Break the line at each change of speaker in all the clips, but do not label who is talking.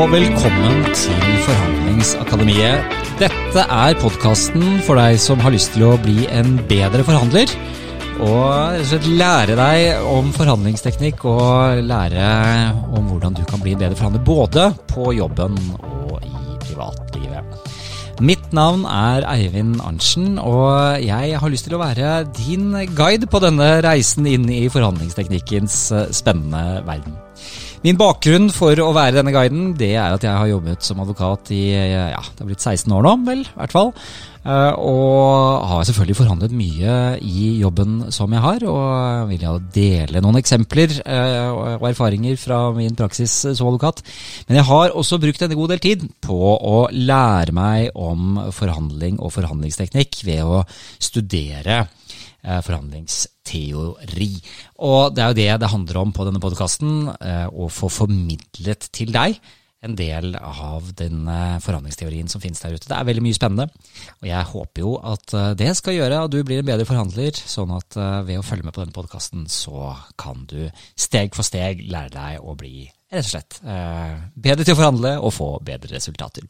og velkommen til Forhandlingsakademiet. Dette er podkasten for deg som har lyst til å bli en bedre forhandler. Og lære deg om forhandlingsteknikk og lære om hvordan du kan bli en bedre forhandler både på jobben og i privatlivet. Mitt navn er Eivind Arntzen, og jeg har lyst til å være din guide på denne reisen inn i forhandlingsteknikkens spennende verden. Min bakgrunn for å være denne guiden, det er at jeg har jobbet som advokat i ja, det har blitt 16 år nå, vel, i hvert fall. Eh, og har selvfølgelig forhandlet mye i jobben som jeg har, og vil jeg dele noen eksempler eh, og erfaringer fra min praksis som advokat. Men jeg har også brukt en god del tid på å lære meg om forhandling og forhandlingsteknikk ved å studere Eh, forhandlingsteori. Og det er jo det det handler om på denne podkasten, eh, å få formidlet til deg en del av den eh, forhandlingsteorien som finnes der ute. Det er veldig mye spennende, og jeg håper jo at det skal gjøre at du blir en bedre forhandler, sånn at ved å følge med på denne podkasten, så kan du steg for steg lære deg å bli rett og slett bedre til å forhandle og få bedre resultater.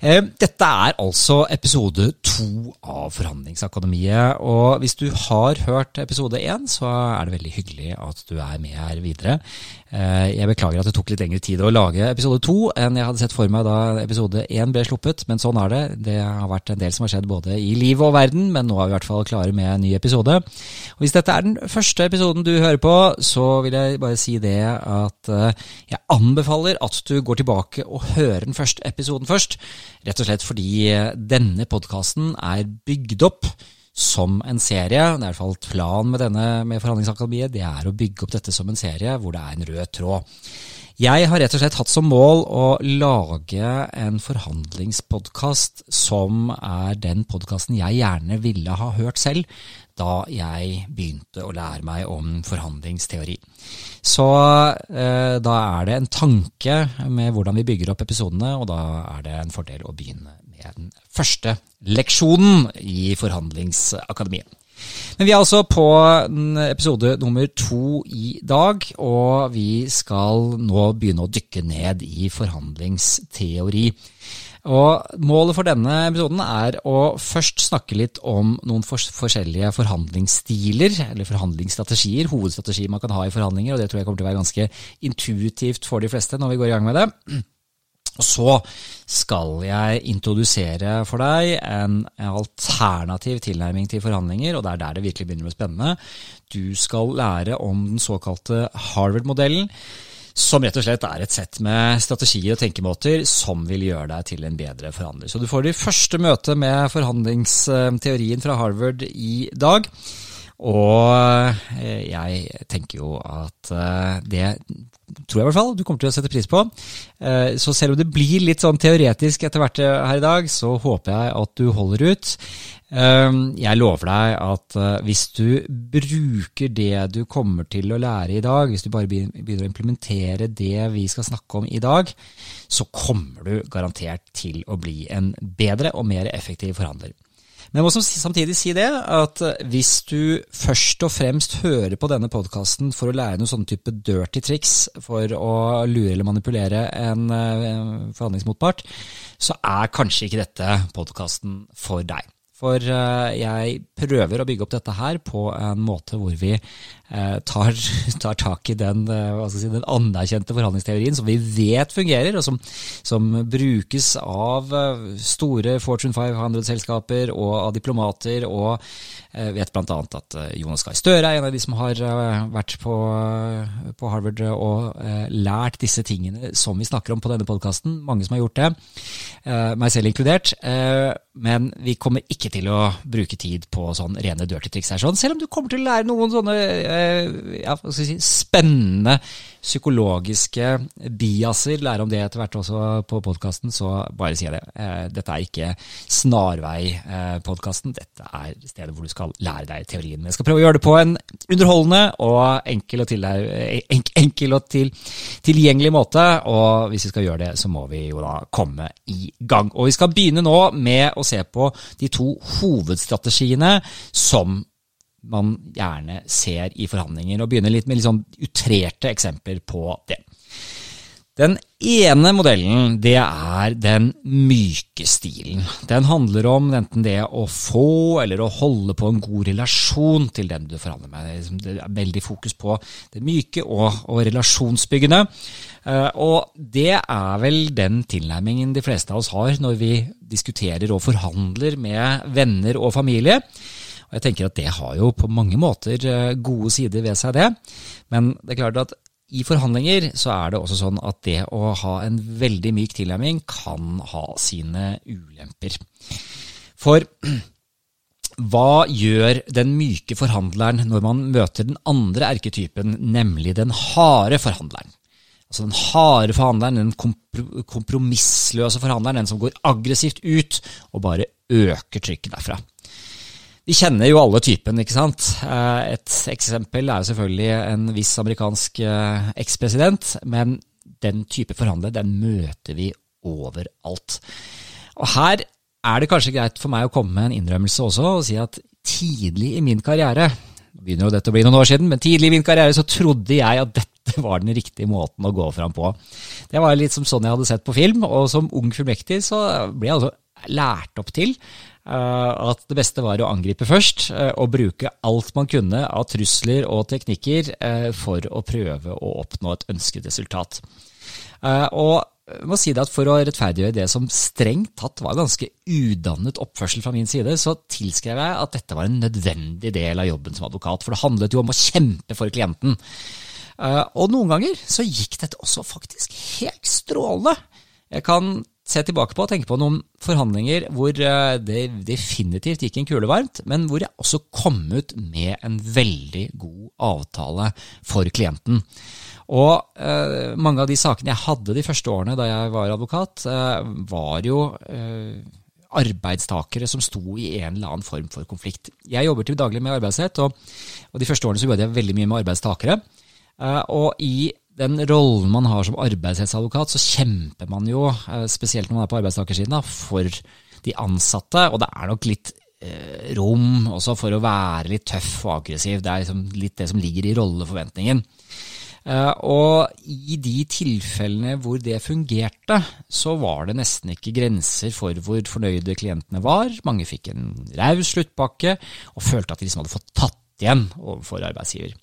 Eh, dette er altså episode to av Forhandlingsakademiet. Og hvis du har hørt episode én, så er det veldig hyggelig at du er med her videre. Eh, jeg beklager at det tok litt lengre tid å lage episode to enn jeg hadde sett for meg da episode én ble sluppet, men sånn er det. Det har vært en del som har skjedd både i liv og verden, men nå er vi i hvert fall klare med en ny episode. Og Hvis dette er den første episoden du hører på, så vil jeg bare si det at eh, jeg anbefaler at du går tilbake og hører den første episoden først, rett og slett fordi denne podkasten er bygd opp som en serie. Det er i hvert fall planen med med Forhandlingsakademiet. Det er å bygge opp dette som en serie hvor det er en rød tråd. Jeg har rett og slett hatt som mål å lage en forhandlingspodkast som er den podkasten jeg gjerne ville ha hørt selv da jeg begynte å lære meg om forhandlingsteori. Så eh, da er det en tanke med hvordan vi bygger opp episodene, og da er det en fordel å begynne med den første leksjonen i Forhandlingsakademiet. Men vi er altså på episode nummer to i dag, og vi skal nå begynne å dykke ned i forhandlingsteori. Og Målet for denne episoden er å først snakke litt om noen forskjellige forhandlingsstiler, eller forhandlingsstrategier, hovedstrategier man kan ha i forhandlinger, og det tror jeg kommer til å være ganske intuitivt for de fleste når vi går i gang med det. Og så skal jeg introdusere for deg en alternativ tilnærming til forhandlinger, og det er der det virkelig begynner å bli spennende. Du skal lære om den såkalte Harvard-modellen, som rett og slett er et sett med strategier og tenkemåter som vil gjøre deg til en bedre forhandler. Så du får ditt første møte med forhandlingsteorien fra Harvard i dag. Og eh, jeg tenker jo at eh, det tror jeg i hvert fall du kommer til å sette pris på. Eh, så selv om det blir litt sånn teoretisk etter hvert her i dag, så håper jeg at du holder ut. Jeg lover deg at hvis du bruker det du kommer til å lære i dag, hvis du bare begynner å implementere det vi skal snakke om i dag, så kommer du garantert til å bli en bedre og mer effektiv forhandler. Men jeg må samtidig si det, at hvis du først og fremst hører på denne podkasten for å lære noen sånne type dirty triks for å lure eller manipulere en forhandlingsmotpart, så er kanskje ikke dette podkasten for deg. For eh, jeg prøver å bygge opp dette her på en måte hvor vi eh, tar, tar tak i den, eh, si, den, anerkjente forhandlingsteorien som vi vet fungerer, og som, som brukes av store Fortune 500-selskaper og av diplomater, og vet bl.a. at Jonas Gahr Støre er en av de som har vært på, på Harvard og lært disse tingene som vi snakker om på denne podkasten. Mange som har gjort det, meg selv inkludert. Men vi kommer ikke til å bruke tid på sånn rene dirty triks her, sånn, selv om du kommer til å lære noen sånne eh, ja, si, spennende psykologiske biaser, lære om det etter hvert også på podkasten, så bare sier jeg det. Eh, dette er ikke Snarvei-podkasten, dette er stedet hvor du skal lære deg teorien. Men jeg skal prøve å gjøre det på en underholdende og enkel og, til, enkel og til, tilgjengelig måte. Og hvis vi skal gjøre det, så må vi jo da komme i gang. Og vi skal begynne nå med å se på de to hovedstrategiene som man gjerne ser i forhandlinger, og begynner litt med litt sånn utrerte eksempler på det. Den ene modellen, det er den myke stilen. Den handler om enten det å få eller å holde på en god relasjon til den du forhandler med. Liksom, det er veldig fokus på det myke og, og relasjonsbyggende. Eh, og det er vel den tilnærmingen de fleste av oss har når vi diskuterer og forhandler med venner og familie. Og jeg tenker at det har jo på mange måter eh, gode sider ved seg, det. Men det er klart at i forhandlinger så er det også sånn at det å ha en veldig myk tilnærming kan ha sine ulemper. For hva gjør den myke forhandleren når man møter den andre erketypen, nemlig den harde forhandleren? Altså den harde forhandleren, den kompromissløse forhandleren, den som går aggressivt ut og bare øker trykket derfra. Vi kjenner jo alle typen, ikke sant. Eh, et eksempel er jo selvfølgelig en viss amerikansk eh, ekspresident, men den type forhandler, den møter vi overalt. Og her er det kanskje greit for meg å komme med en innrømmelse også, og si at tidlig i min karriere, begynner jo dette å bli noen år siden, men tidlig i min karriere så trodde jeg at dette var den riktige måten å gå fram på. Det var litt som sånn jeg hadde sett på film, og som ung fullmektig så ble jeg altså lært opp til at det beste var å angripe først, eh, og bruke alt man kunne av trusler og teknikker eh, for å prøve å oppnå et ønsket resultat. Og jeg må si det at For å rettferdiggjøre det som strengt tatt var ganske udannet oppførsel fra min side, så tilskrev jeg at dette var en nødvendig del av jobben som advokat. For det handlet jo om å kjempe for klienten. Og noen ganger så gikk dette også faktisk helt strålende. Jeg kan se tilbake på og tenke på noen forhandlinger hvor eh, det definitivt gikk en kule varmt, men hvor jeg også kom ut med en veldig god avtale for klienten. Og eh, mange av de sakene jeg hadde de første årene da jeg var advokat, eh, var jo eh, arbeidstakere som sto i en eller annen form for konflikt. Jeg jobber til daglig med arbeidsrett, og, og de første årene så jobbet jeg veldig mye med arbeidstakere. Eh, og i den rollen man har som arbeidsrettsadvokat, så kjemper man jo, eh, spesielt når man er på arbeidstakersiden, for de ansatte. Og det er nok litt eh, rom også for å være litt tøff og aggressiv. Det er liksom litt det som ligger i rolleforventningen. Eh, og i de tilfellene hvor det fungerte, så var det nesten ikke grenser for hvor fornøyde klientene var. Mange fikk en raus sluttpakke og følte at de liksom hadde fått tatt igjen overfor arbeidsgiver.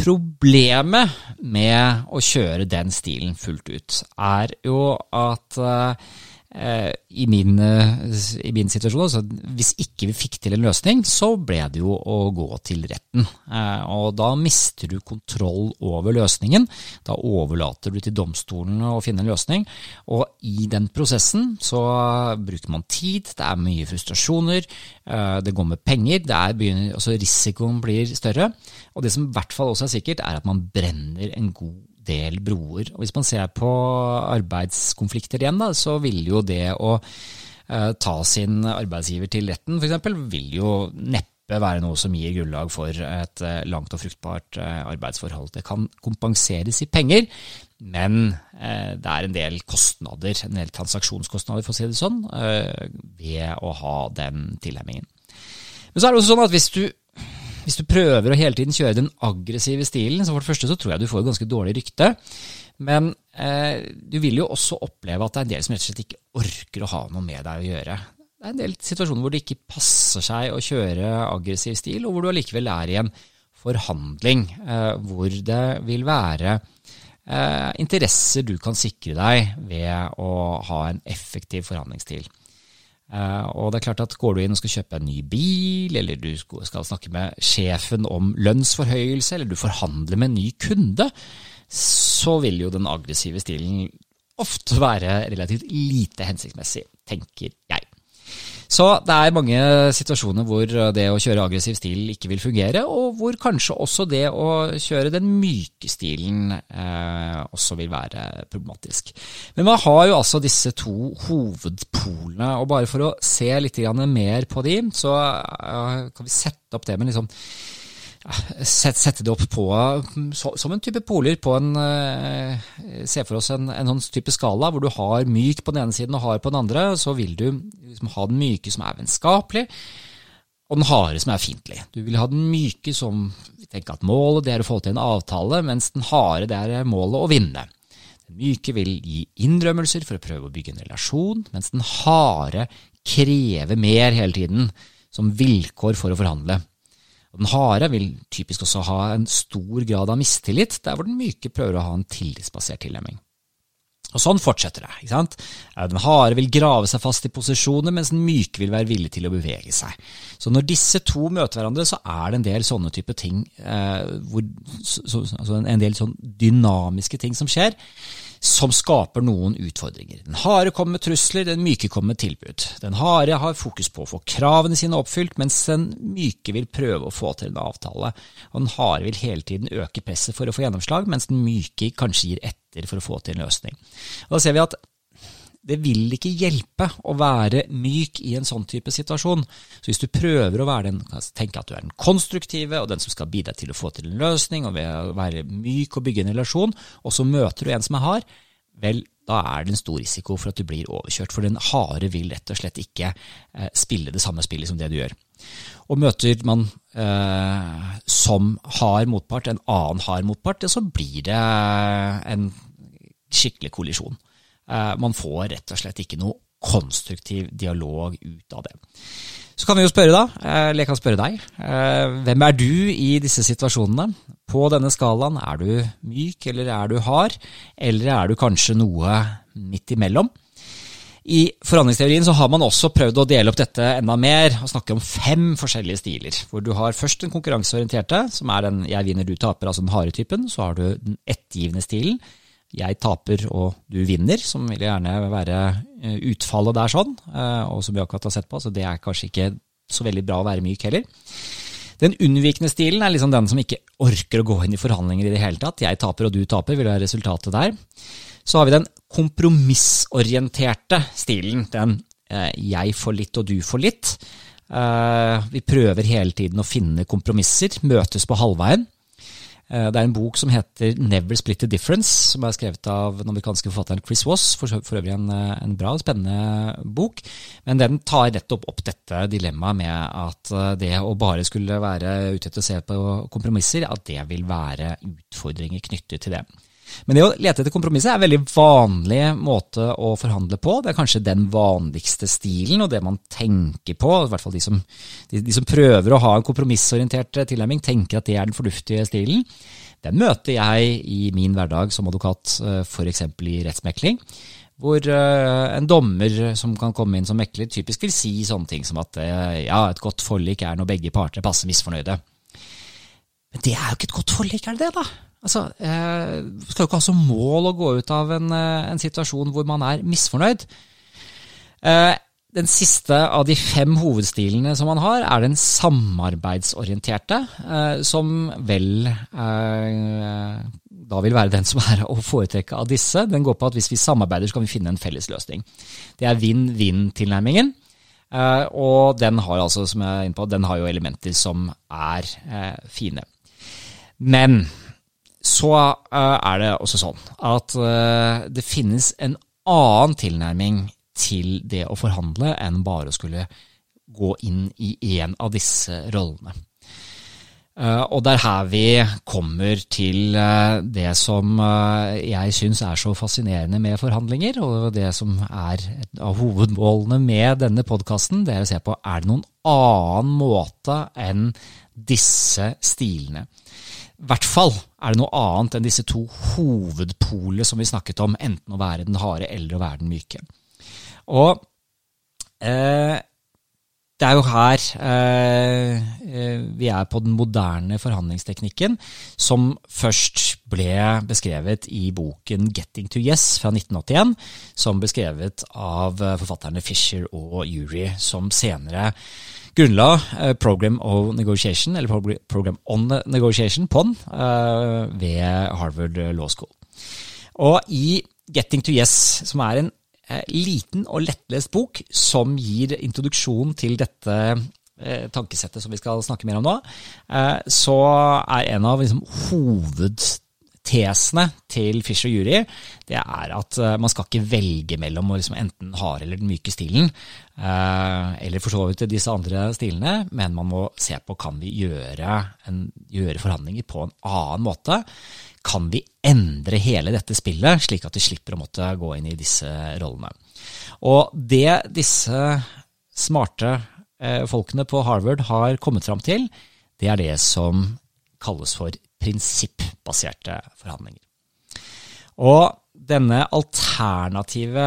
Problemet med å kjøre den stilen fullt ut er jo at eh, i, min, i, min, situasjon, altså, hvis ikke vi fikk til en løsning, så ble det jo å gå til retten. Eh, og da mister du kontroll over løsningen. Da overlater du til domstolene å finne en løsning. Og i den prosessen så bruker man tid, det er mye frustrasjoner, eh, det går med penger, begynner, altså risikoen blir større. Og det som i hvert fall også er sikkert, er at man brenner en god del broer. Og Hvis man ser på arbeidskonflikter igjen, da, så vil jo det å eh, ta sin arbeidsgiver til retten f.eks. vil jo neppe være noe som gir grunnlag for et eh, langt og fruktbart eh, arbeidsforhold. Det kan kompenseres i penger, men eh, det er en del kostnader, en del transaksjonskostnader for å si det sånn, eh, ved å ha den tilhemmingen. Men så er det også sånn at hvis du hvis du prøver å hele tiden kjøre den aggressive stilen, så for det første så tror jeg du får et ganske dårlig rykte. Men eh, du vil jo også oppleve at det er en del som rett og slett ikke orker å ha noe med deg å gjøre. Det er en del situasjoner hvor det ikke passer seg å kjøre aggressiv stil, og hvor du allikevel er i en forhandling eh, hvor det vil være eh, interesser du kan sikre deg ved å ha en effektiv forhandlingsstil. Uh, og det er klart at Går du inn og skal kjøpe en ny bil, eller du skal snakke med sjefen om lønnsforhøyelse, eller du forhandler med en ny kunde, så vil jo den aggressive stilen ofte være relativt lite hensiktsmessig, tenker jeg. Så det er mange situasjoner hvor det å kjøre aggressiv stil ikke vil fungere, og hvor kanskje også det å kjøre den myke stilen eh, også vil være problematisk. Men man har jo altså disse to hovedpolene, og bare for å se litt mer på de, så eh, kan vi sette opp det med liksom sette det opp på som en type poler på en eh, Se for oss en, en sånn type skala hvor du har myk på den ene siden og hard på den andre. Så vil du liksom ha den myke som er vennskapelig, og den harde som er fiendtlig. Du vil ha den myke som tenker at målet det er å få til en avtale, mens den harde det er målet å vinne. Den myke vil gi innrømmelser for å prøve å bygge en relasjon, mens den harde krever mer hele tiden, som vilkår for å forhandle. Den harde vil typisk også ha en stor grad av mistillit, der hvor den myke prøver å ha en tillitsbasert tilnærming. Og sånn fortsetter det. ikke sant? Den harde vil grave seg fast i posisjoner, mens den myke vil være villig til å bevege seg. Så når disse to møter hverandre, så er det en del sånne type ting, eh, hvor, så, altså en del sånn dynamiske ting som skjer, som skaper noen utfordringer. Den harde kommer med trusler, den myke kommer med tilbud. Den harde har fokus på å få kravene sine oppfylt, mens den myke vil prøve å få til en avtale. Og den harde vil hele tiden øke presset for å få gjennomslag, mens den myke kanskje gir etter for å få til en løsning. Og da ser vi at det vil ikke hjelpe å være myk i en sånn type situasjon. Så hvis du prøver å være den, tenke at du er den konstruktive og den som skal bidra til å få til en løsning, og være myk og bygge en relasjon, og så møter du en som er hard, vel, da er det en stor risiko for at du blir overkjørt. For den harde vil rett og slett ikke eh, spille det samme spillet som det du gjør. Og møter man eh, som hard motpart en annen hard motpart, så blir det en skikkelig kollisjon. Eh, man får rett og slett ikke noe konstruktiv dialog ut av det. Så kan vi jo spørre, da, eh, eller jeg kan spørre deg, eh, hvem er du i disse situasjonene? På denne skalaen, er du myk eller er du hard, eller er du kanskje noe midt imellom? I forhandlingsteorien så har man også prøvd å dele opp dette enda mer og snakke om fem forskjellige stiler. Hvor du har først den konkurranseorienterte, som er den 'jeg vinner, du taper', altså den harde typen. Så har du den ettergivende stilen, jeg taper og du vinner, som vil gjerne være eh, utfallet der sånn, eh, og som vi akkurat har sett på, så det er kanskje ikke så veldig bra å være myk heller. Den unnvikende stilen er liksom den som ikke orker å gå inn i forhandlinger i det hele tatt. Jeg taper og du taper, vil være resultatet der. Så har vi den kompromissorienterte stilen. Den eh, jeg får litt og du får litt. Vi prøver hele tiden å finne kompromisser, møtes på halvveien. Eh, det er en bok som heter Never Split the Difference, som er skrevet av den amerikanske forfatteren Chris Woss. For, for øvrig en, eh, en, bra og spennende bok. Men den tar nettopp opp dette dilemmaet med at eh, det å bare skulle være ute etter å se på kompromisser, at det vil være utfordringer knyttet til det. Men det å lete etter kompromisser er en veldig vanlig måte å forhandle på. Det er kanskje den vanligste stilen, og det man tenker på, i hvert fall de som, de, de som prøver å ha en kompromissorientert tilnærming, tenker at det er den fornuftige stilen. Den møter jeg i min hverdag som advokat, eh, f.eks. i rettsmekling. Hvor eh, en dommer som kan komme inn som mekler, typisk vil si sånne ting som at eh, ja, et godt forlik er når begge parter passer misfornøyde. Men det er jo ikke et godt forlik, er det det, da? Altså, eh, skal jo ikke ha som mål å gå ut av en, eh, en situasjon hvor man er misfornøyd. Eh, den siste av de fem hovedstilene som man har, er den samarbeidsorienterte, eh, som vel eh, da vil være den som er å foretrekke av disse. Den går på at hvis vi samarbeider, så kan vi finne en felles løsning. Det er vinn-vinn-tilnærmingen. Eh, og den har altså, som jeg er inne på, den har jo elementer som er fine. Men så uh, er det også sånn at uh, det finnes en annen tilnærming til det å forhandle enn bare å skulle gå inn i en av disse rollene. Uh, og det er her vi kommer til det som jeg syns er så fascinerende med forhandlinger, og det som er et av hovedmålene med denne podkasten, det er å se på er det noen annen måte enn disse stilene. I hvert fall er det noe annet enn disse to hovedpolene som vi snakket om, enten å være den harde eller å være den myke. Og eh, det er jo her eh, eh, vi er på den moderne forhandlingsteknikken, som først ble beskrevet i boken 'Getting to Yes' fra 1981, som ble skrevet av forfatterne Fisher og Uri, som senere grunnla uh, Program of Negotiation, eller Program on Negotiation, PON, uh, ved Harvard Law School. Og i Getting to Yes, som er en uh, liten og lettlest bok som gir introduksjon til dette tankesettet som vi skal snakke mer om nå, så er en av liksom, hoved hovedtesene til Fisher Jury, det er at uh, man skal ikke velge mellom liksom enten den harde eller den myke stilen, uh, eller for så vidt disse andre stilene, men man må se på kan vi gjøre, en, gjøre forhandlinger på en annen måte. Kan vi endre hele dette spillet, slik at vi slipper å måtte gå inn i disse rollene? Og det disse smarte uh, folkene på Harvard har kommet fram til, det er det som kalles for prinsippbaserte forhandlinger. Og denne alternative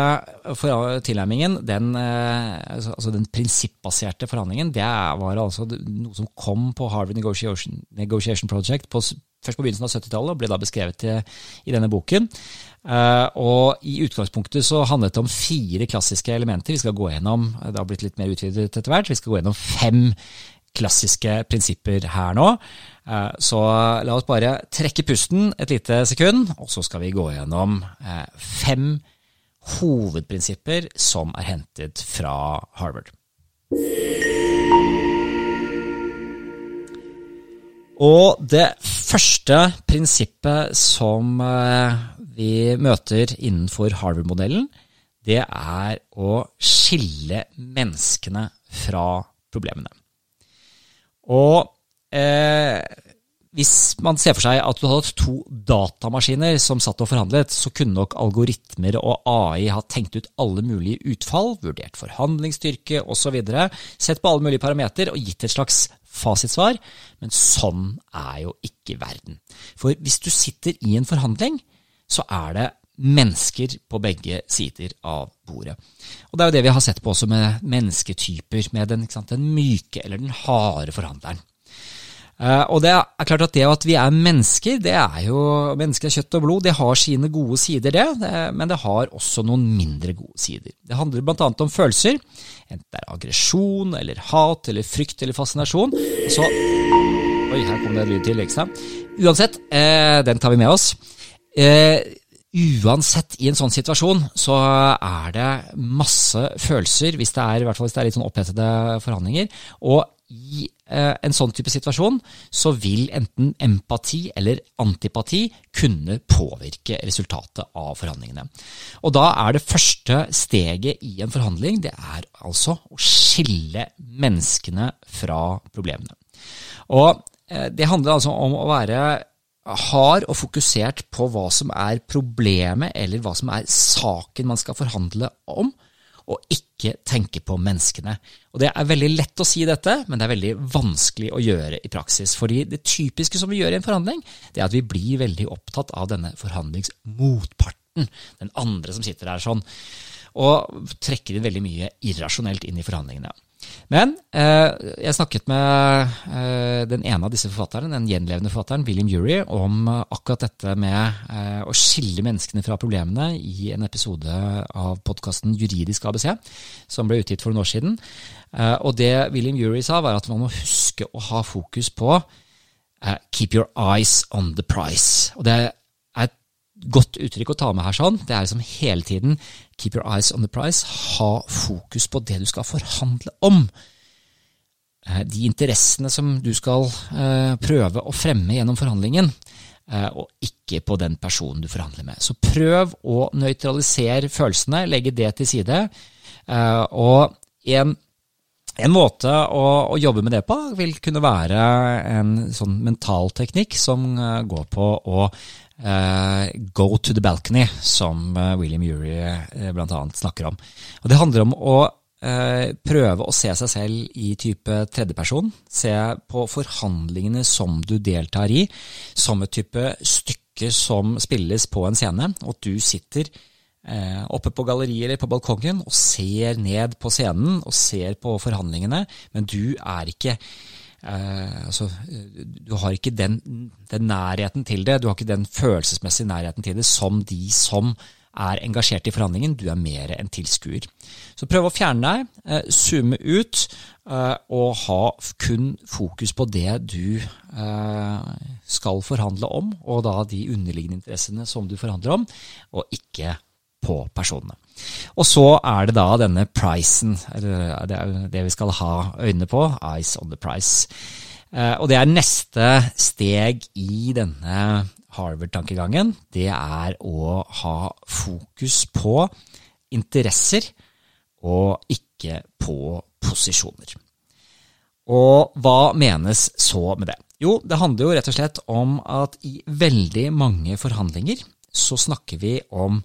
tilnærmingen, den, eh, altså, altså den prinsippbaserte forhandlingen, det var altså noe som kom på Harvard Negotiation, Negotiation Project på, først på begynnelsen av 70-tallet og ble da beskrevet til, i denne boken. Uh, og I utgangspunktet så handlet det om fire klassiske elementer. Vi skal gå gjennom, Det har blitt litt mer utvidet etter hvert. Vi skal gå gjennom fem klassiske prinsipper her nå. Eh, så la oss bare trekke pusten et lite sekund, og så skal vi gå gjennom eh, fem hovedprinsipper som er hentet fra Harvard. Og det første prinsippet som eh, vi møter innenfor Harvard-modellen, det er å skille menneskene fra problemene. Og eh, hvis man ser for seg at du hadde to datamaskiner som satt og forhandlet, så kunne nok algoritmer og AI ha tenkt ut alle mulige utfall, vurdert forhandlingsstyrke osv., sett på alle mulige parameter og gitt et slags fasitsvar, men sånn er jo ikke verden. For hvis du sitter i en forhandling, så er det mennesker på begge sider av bordet. Og Det er jo det vi har sett på også med mennesketyper, med den, den myke eller den harde forhandleren. Uh, og det er klart at det at vi er mennesker, det er jo mennesker av kjøtt og blod, det har sine gode sider, det, men det har også noen mindre gode sider. Det handler bl.a. om følelser, enten det er aggresjon eller hat eller frykt eller fascinasjon. Så Oi, her kom det en lyd til, ikke sant? Uansett, uh, den tar vi med oss. Uh, uansett i en sånn situasjon, så er det masse følelser, hvis det er, i hvert fall hvis det er litt sånn opphetede forhandlinger. Og i eh, en sånn type situasjon så vil enten empati eller antipati kunne påvirke resultatet av forhandlingene. Og da er det første steget i en forhandling det er altså å skille menneskene fra problemene. Og eh, det handler altså om å være hard og fokusert på hva som er problemet, eller hva som er saken man skal forhandle om, og ikke tenke på menneskene. Og Det er veldig lett å si dette, men det er veldig vanskelig å gjøre i praksis. fordi det typiske som vi gjør i en forhandling, det er at vi blir veldig opptatt av denne forhandlingsmotparten, den andre som sitter der sånn, og trekker inn veldig mye irrasjonelt inn i forhandlingene. Men eh, jeg snakket med eh, den ene av disse forfatterne, den gjenlevende forfatteren, William Ury, om eh, akkurat dette med å skille menneskene fra problemene i en episode av podkasten Juridisk ABC, som ble utgitt for noen år siden. Og det William Ury sa, var at man må huske å ha fokus på keep your eyes on the price. Og det et godt uttrykk å ta med her sånn. Det er liksom hele tiden keep your eyes on the price. Ha fokus på det du skal forhandle om. Eh, de interessene som du skal eh, prøve å fremme gjennom forhandlingen, eh, og ikke på den personen du forhandler med. Så prøv å nøytralisere følelsene, legge det til side. Og en, en måte å, å, jobbe med det på vil kunne være en sånn mental teknikk som går på å Uh, go to the balcony, som uh, William Ury uh, bl.a. snakker om. Og Det handler om å prøve å se seg selv i type tredjeperson. Se på forhandlingene som du deltar i, som et type stykke som spilles på en scene. Og du sitter oppe på galleriet eller på balkongen og ser ned på scenen og ser på forhandlingene, men du er ikke Eh, altså, du har ikke den, den, nærheten til det, du har ikke den følelsesmessige nærheten til det som de som er engasjert i forhandlingen. Du er mer en tilskuer. Så prøv å fjerne deg, eh, zoome ut, eh, og ha kun fokus på det du skal forhandle om, og da de underliggende interessene som du forhandler om, og ikke på personene. Og så er det da denne pricen, eller det det vi skal ha øynene på, eyes on the price. Eh, og det er neste steg i denne Harvard-tankegangen, det er å ha fokus på interesser og ikke på posisjoner. Og hva menes så med det? Jo, det handler jo rett og slett om at i veldig mange forhandlinger så snakker vi om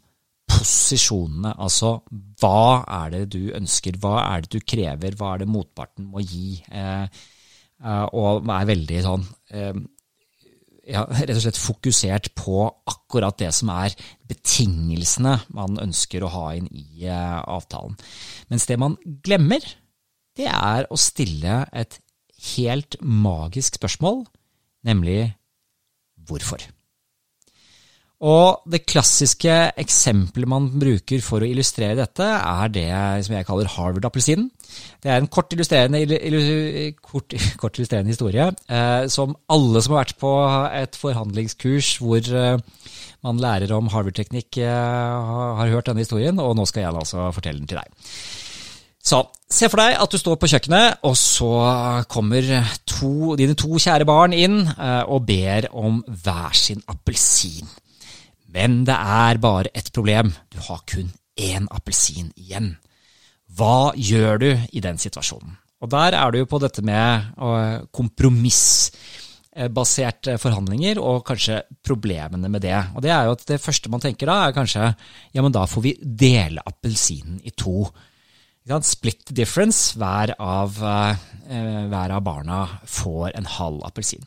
posisjonene. Altså hva er det du ønsker, hva er det du krever, hva er det motparten må gi? Eh, eh, og er veldig sånn eh, ja, rett og slett fokusert på akkurat det som er betingelsene man ønsker å ha inn i eh, avtalen. Mens det man glemmer, det er å stille et helt magisk spørsmål, nemlig hvorfor. Og det klassiske eksempelet man bruker for å illustrere dette, er det som jeg kaller Harvard-appelsinen. Det er en kort illustrerende, kort, kort illustrerende historie eh, som alle som har vært på et forhandlingskurs hvor eh, man lærer om Harvard-teknikk, eh, har hørt denne historien, og nå skal jeg altså fortelle den til deg. Så se for deg at du står på kjøkkenet, og så kommer to, dine to kjære barn inn eh, og ber om hver sin appelsin. Men det er bare ett problem. Du har kun én appelsin igjen. Hva gjør du i den situasjonen? Og der er du jo på dette med eh, kompromissbaserte forhandlinger og kanskje problemene med det. Og det er jo at det første man tenker da, er kanskje ja, men da får vi dele appelsinen i to. Split difference. Hver av, eh, hver av barna får en halv appelsin.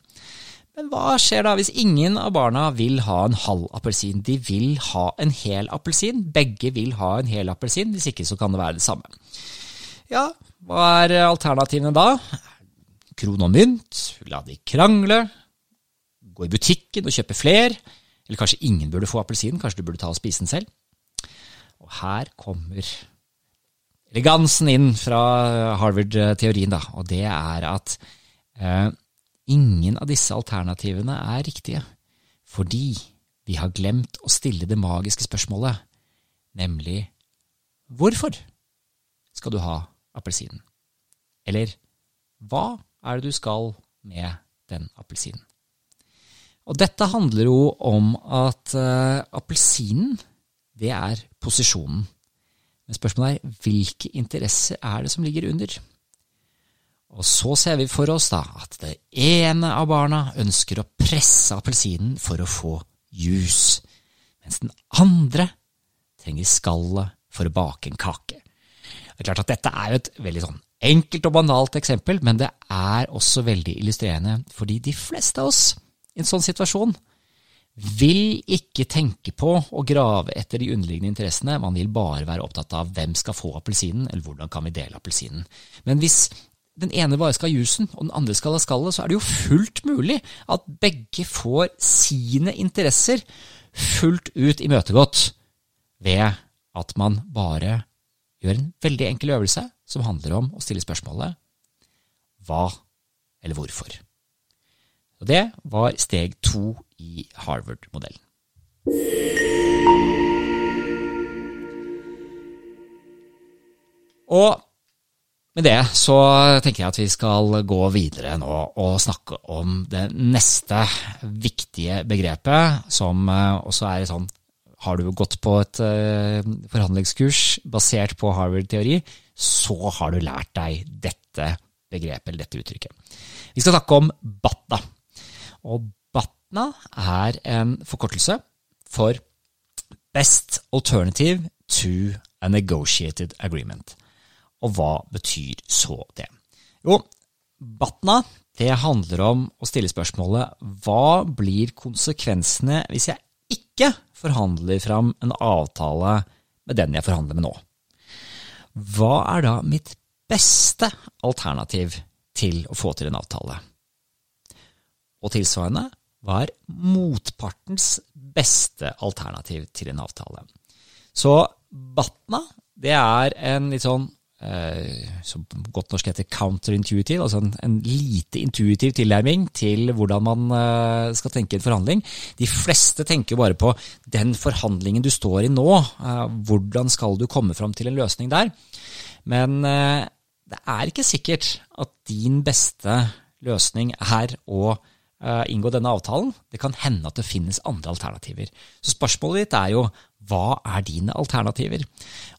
Men hva skjer da hvis ingen av barna vil ha en halv appelsin? De vil ha en hel appelsin. Begge vil ha en hel appelsin, hvis ikke så kan det være det samme. Ja, hva er alternativene da? Kron og mynt, la de krangle, gå i butikken og kjøpe fler, eller kanskje ingen burde få appelsin, kanskje du burde ta og spise den selv. Og her kommer elegansen inn fra Harvard-teorien, da, og det er at eh, ingen av disse alternativene er riktige, fordi vi har glemt å stille det magiske spørsmålet, nemlig hvorfor skal du ha appelsinen? Eller hva er det du skal med den appelsinen? Og dette handler jo om at uh, appelsinen, det er posisjonen. Men spørsmålet er hvilke interesser er det som ligger under? Og så ser vi for oss da at det ene av barna ønsker å presse appelsinen for å få jus, mens den andre trenger skallet for å bake en kake. Det er klart at Dette er et veldig sånn enkelt og banalt eksempel, men det er også veldig illustrerende, fordi de fleste av oss i en sånn situasjon vil ikke tenke på å grave etter de underliggende interessene, man vil bare være opptatt av hvem skal få appelsinen, eller hvordan kan vi dele appelsinen. Men hvis den ene bare skal ha jusen, og den andre skal ha skallet, så er det jo fullt mulig at begge får sine interesser fullt ut imøtegått ved at man bare gjør en veldig enkel øvelse som handler om å stille spørsmålet hva eller hvorfor. Og det var steg to i Harvard-modellen. Og med det så tenker jeg at vi skal gå videre nå og snakke om det neste viktige begrepet, som eh, også er sånn Har du gått på et eh, forhandlingskurs basert på Harvard-teori, så har du lært deg dette begrepet eller dette uttrykket. Vi skal snakke om BATNA. Og BATNA er en forkortelse for Best Alternative to a Negotiated Agreement. Og hva betyr så det? Jo, BATNA det handler om å stille spørsmålet hva blir konsekvensene hvis jeg ikke forhandler fram en avtale med den jeg forhandler med nå? Hva er da mitt beste alternativ til å få til en avtale? Og tilsvarende, hva er motpartens beste alternativ til en avtale? Så Batna, det er en litt sånn eh, som godt norsk heter counterintuitive, altså en, en, lite intuitiv tilnærming til hvordan man eh, skal tenke en forhandling. De fleste tenker bare på den forhandlingen du står i nå. Eh, hvordan skal du komme fram til en løsning der? Men det er ikke sikkert at din beste løsning er å inngå denne avtalen. Det kan hende at det finnes andre alternativer. Så spørsmålet ditt er jo hva er dine alternativer?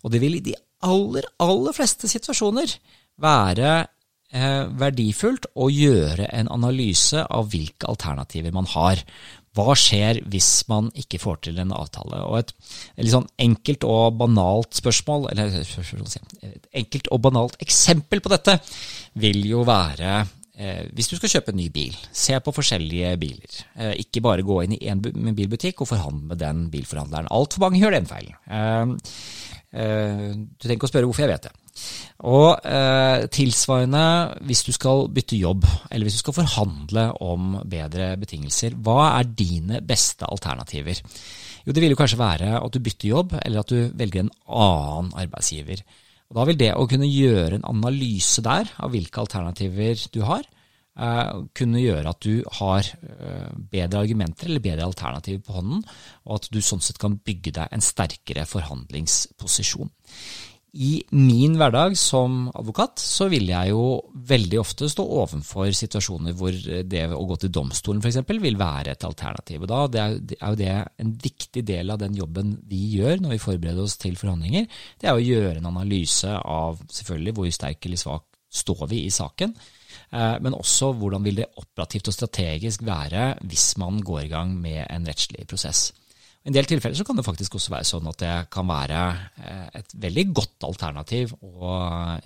Og det vil i de aller, aller fleste situasjoner være eh, verdifullt å gjøre en analyse av hvilke alternativer man har. Hva skjer hvis man ikke får til en avtale? Og et, et litt sånn enkelt og banalt spørsmål, eller et enkelt og banalt eksempel på dette, vil jo være hvis du skal kjøpe en ny bil, se på forskjellige biler. Eh, ikke bare gå inn i én bilbutikk og forhandle med den bilforhandleren. Altfor mange gjør den feilen. Eh, eh, du trenger ikke å spørre hvorfor jeg vet det. Og eh, tilsvarende hvis du skal bytte jobb, eller hvis du skal forhandle om bedre betingelser, hva er dine beste alternativer? Jo, det vil jo kanskje være at du bytter jobb, eller at du velger en annen arbeidsgiver. Og da vil det å kunne gjøre en analyse der av hvilke alternativer du har, eh, kunne gjøre at du har eh, bedre argumenter eller bedre alternativer på hånden, og at du sånn sett kan bygge deg en sterkere forhandlingsposisjon i min hverdag som advokat så vil jeg jo veldig ofte stå overfor situasjoner hvor det å gå til domstolen f.eks. vil være et alternativ. Og da det er, er jo det en viktig del av den jobben vi gjør når vi forbereder oss til forhandlinger. Det er å gjøre en analyse av selvfølgelig hvor sterk eller svak står vi i saken. Eh, men også hvordan vil det operativt og strategisk være hvis man går i gang med en rettslig prosess. I en del tilfeller så kan det faktisk også være sånn at det kan være eh, et veldig godt alternativ å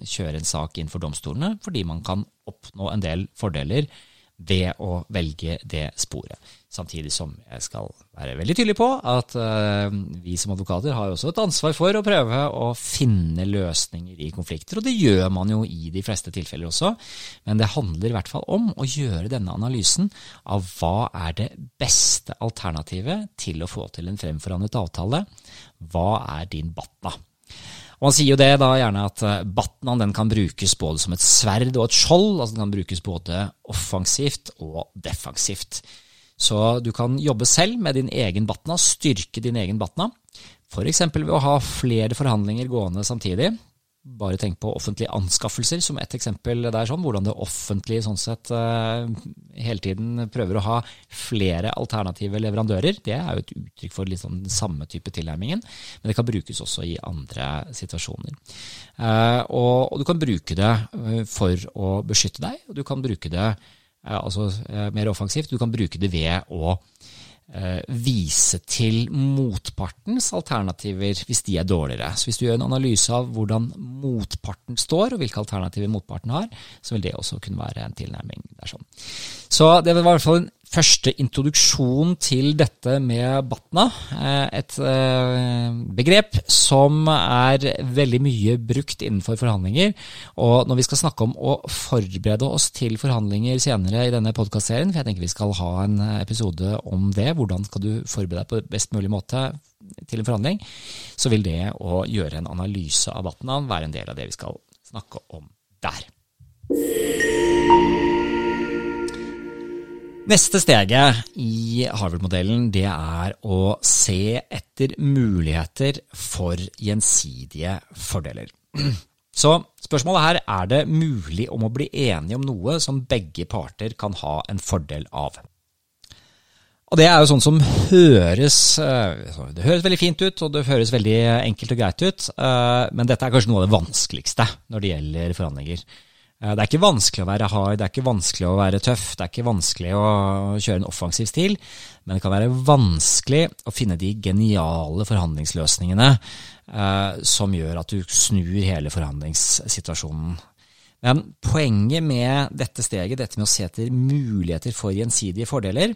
kjøre en sak inn for domstolene, fordi man kan oppnå en del fordeler ved å velge det sporet. Samtidig som jeg skal være veldig tydelig på at uh, vi som advokater har også et ansvar for å prøve å finne løsninger i konflikter, og det gjør man jo i de fleste tilfeller også. Men det handler i hvert fall om å gjøre denne analysen av hva er det beste alternativet til å få til en fremforhandlet avtale. Hva er din batna? Og Han sier jo det da gjerne at batnaen kan brukes både som et sverd og et skjold. altså Den kan brukes både offensivt og defensivt. Så du kan jobbe selv med din egen Batna, styrke din egen Batna. F.eks. ved å ha flere forhandlinger gående samtidig. Bare tenk på offentlige anskaffelser som et eksempel. Det er sånn, Hvordan det offentlige sånn sett uh, hele tiden prøver å ha flere alternative leverandører. Det er jo et uttrykk for litt sånn samme type tilnærmingen, men det kan brukes også i andre situasjoner. Uh, og, du kan bruke det uh, for å beskytte deg, og du kan bruke det altså mer offensivt. Du kan bruke det ved å Eh, vise til motpartens alternativer hvis de er dårligere. Så hvis du gjør en analyse av hvordan motparten står, og hvilke alternativer motparten har, så vil det også kunne være en tilnærming der. Sånn. Så det var i hvert fall en første introduksjon til dette med Batna. Eh, et eh, begrep som er veldig mye brukt innenfor forhandlinger. Og når vi skal snakke om å forberede oss til forhandlinger senere i denne podkastserien, for jeg tenker vi skal ha en episode om det, hvordan skal du forberede deg på best mulig måte til en forhandling, så vil det å gjøre en analyse av Batna være en del av det vi skal snakke om der. Neste steget i Harvard-modellen det er å se etter muligheter for gjensidige fordeler. Så spørsmålet her er det mulig om å bli enige om noe som begge parter kan ha en fordel av. Og Det er jo sånn som høres eh, Det høres veldig fint ut, og det høres veldig enkelt og greit ut, eh, men dette er kanskje noe av det vanskeligste når det gjelder forhandlinger. Eh, det er ikke vanskelig å være hard, det er ikke vanskelig å være tøff, det er ikke vanskelig å kjøre en offensiv stil, men det kan være vanskelig å finne de geniale forhandlingsløsningene eh, som gjør at du snur hele forhandlingssituasjonen. Men poenget med dette steget, dette med å se etter muligheter for gjensidige fordeler,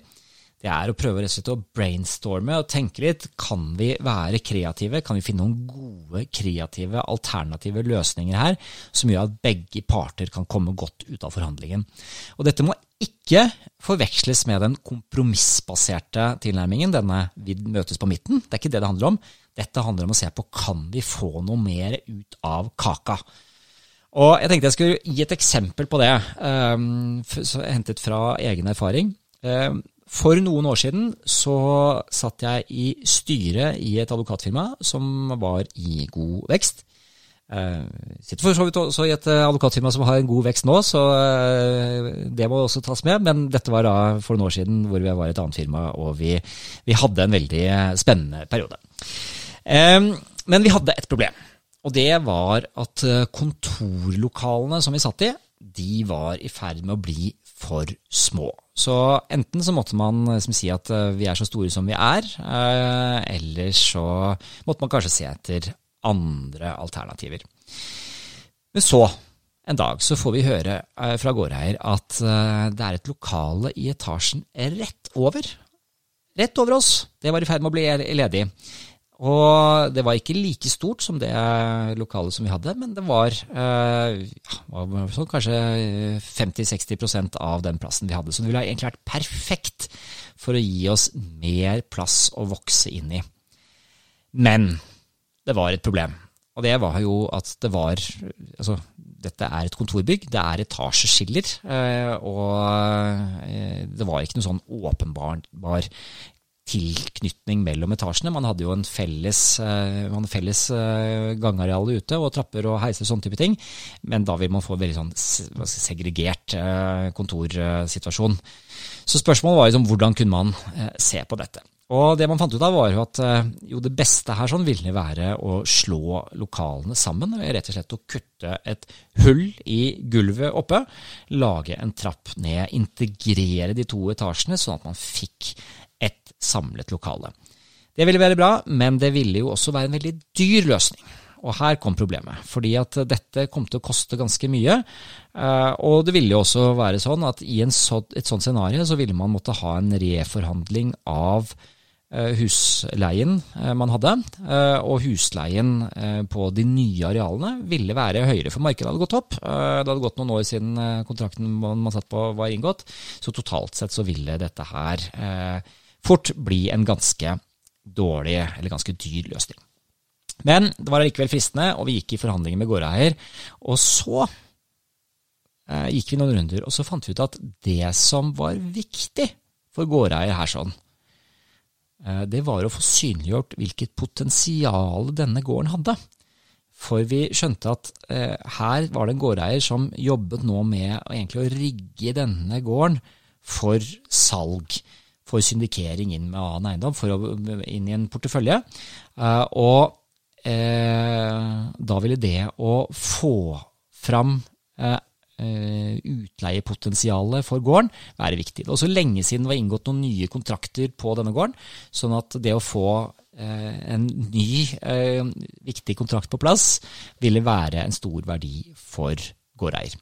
det er å prøve å brainstorme og tenke litt. Kan vi være kreative? Kan vi finne noen gode, kreative, alternative løsninger her som gjør at begge parter kan komme godt ut av forhandlingen? Og dette må ikke forveksles med den kompromissbaserte tilnærmingen, denne vi møtes på midten. Det er ikke det det handler om. Dette handler om å se på kan vi få noe mer ut av kaka. Og Jeg tenkte jeg skulle gi et eksempel på det, um, hentet fra egen erfaring. For noen år siden så satt jeg i styret i et advokatfirma som var i god vekst. Jeg sitter for så vidt også i et uh, advokatfirma som har en god vekst nå, så uh, det må også tas med. Men dette var da for noen år siden hvor vi var et annet firma, og vi, vi hadde en veldig spennende periode. Men vi hadde et problem, og det var at kontorlokalene som vi satt i, de var i ferd med å bli for små. Så enten så måtte man liksom si at vi er så store som vi er, eller så måtte man kanskje se etter andre alternativer. Men så, en dag, så får vi høre eh, fra gårdeier at eh, det er et lokale i etasjen rett over. Rett over oss. Det var i ferd med å bli ledig. Og det var ikke like stort som det lokalet som vi hadde, men det var, eh, sånn kanskje 50-60% av den plassen vi hadde. Så det ville egentlig vært perfekt for å gi oss mer plass å vokse inn i. Men det var et problem. Og det var jo at det var Altså, dette er et kontorbygg, det er etasjeskiller, eh, og eh, det var ikke noe sånn åpenbar tilknytning mellom etasjene. Man hadde jo en felles, eh, man felles gangareal ute, og trapper og heiser og sånne type ting, men da vil man få en veldig sånn segregert kontorsituasjon. Så spørsmålet var liksom hvordan kunne man se på dette. Og det man fant ut av, var jo at eh, jo, det beste her sånn ville være å slå lokalene sammen. Rett og slett å kutte et hull i gulvet oppe, lage en trapp ned, integrere de to etasjene, sånn at man fikk et samlet lokale. Det ville være bra, men det ville jo også være en veldig dyr løsning. Og her kom problemet, fordi at dette kom til å koste ganske mye. Eh, og det ville jo også være sånn at i så, et sånt scenario så ville man måtte ha en reforhandling av eh, husleien eh, man hadde, og husleien på de nye arealene ville være høyere, for markedet hadde gått opp. Det hadde gått noen år siden kontrakten man satt på var inngått, så totalt sett så ville dette her fort bli en ganske dårlig, eller ganske dyr løsning. Men det var allikevel fristende, og vi gikk i forhandlinger med gårdeier. Og så eh, gikk vi noen runder, og så fant vi ut at det som var viktig for gårdeier her sånn, eh, det var å få synliggjort hvilket potensial denne gården hadde. For vi skjønte at eh, her var det en gårdeier som jobbet nå med å rigge denne gården for salg for syndikering inn med annen eiendom, for å, inn i en portefølje. Uh, og eh, da ville det å få fram eh, eh, utleiepotensialet for gården være viktig. Det er også lenge siden det var inngått noen nye kontrakter på denne gården, sånn at det å få eh, en ny eh, viktig kontrakt på plass ville være en stor verdi for gårdeier.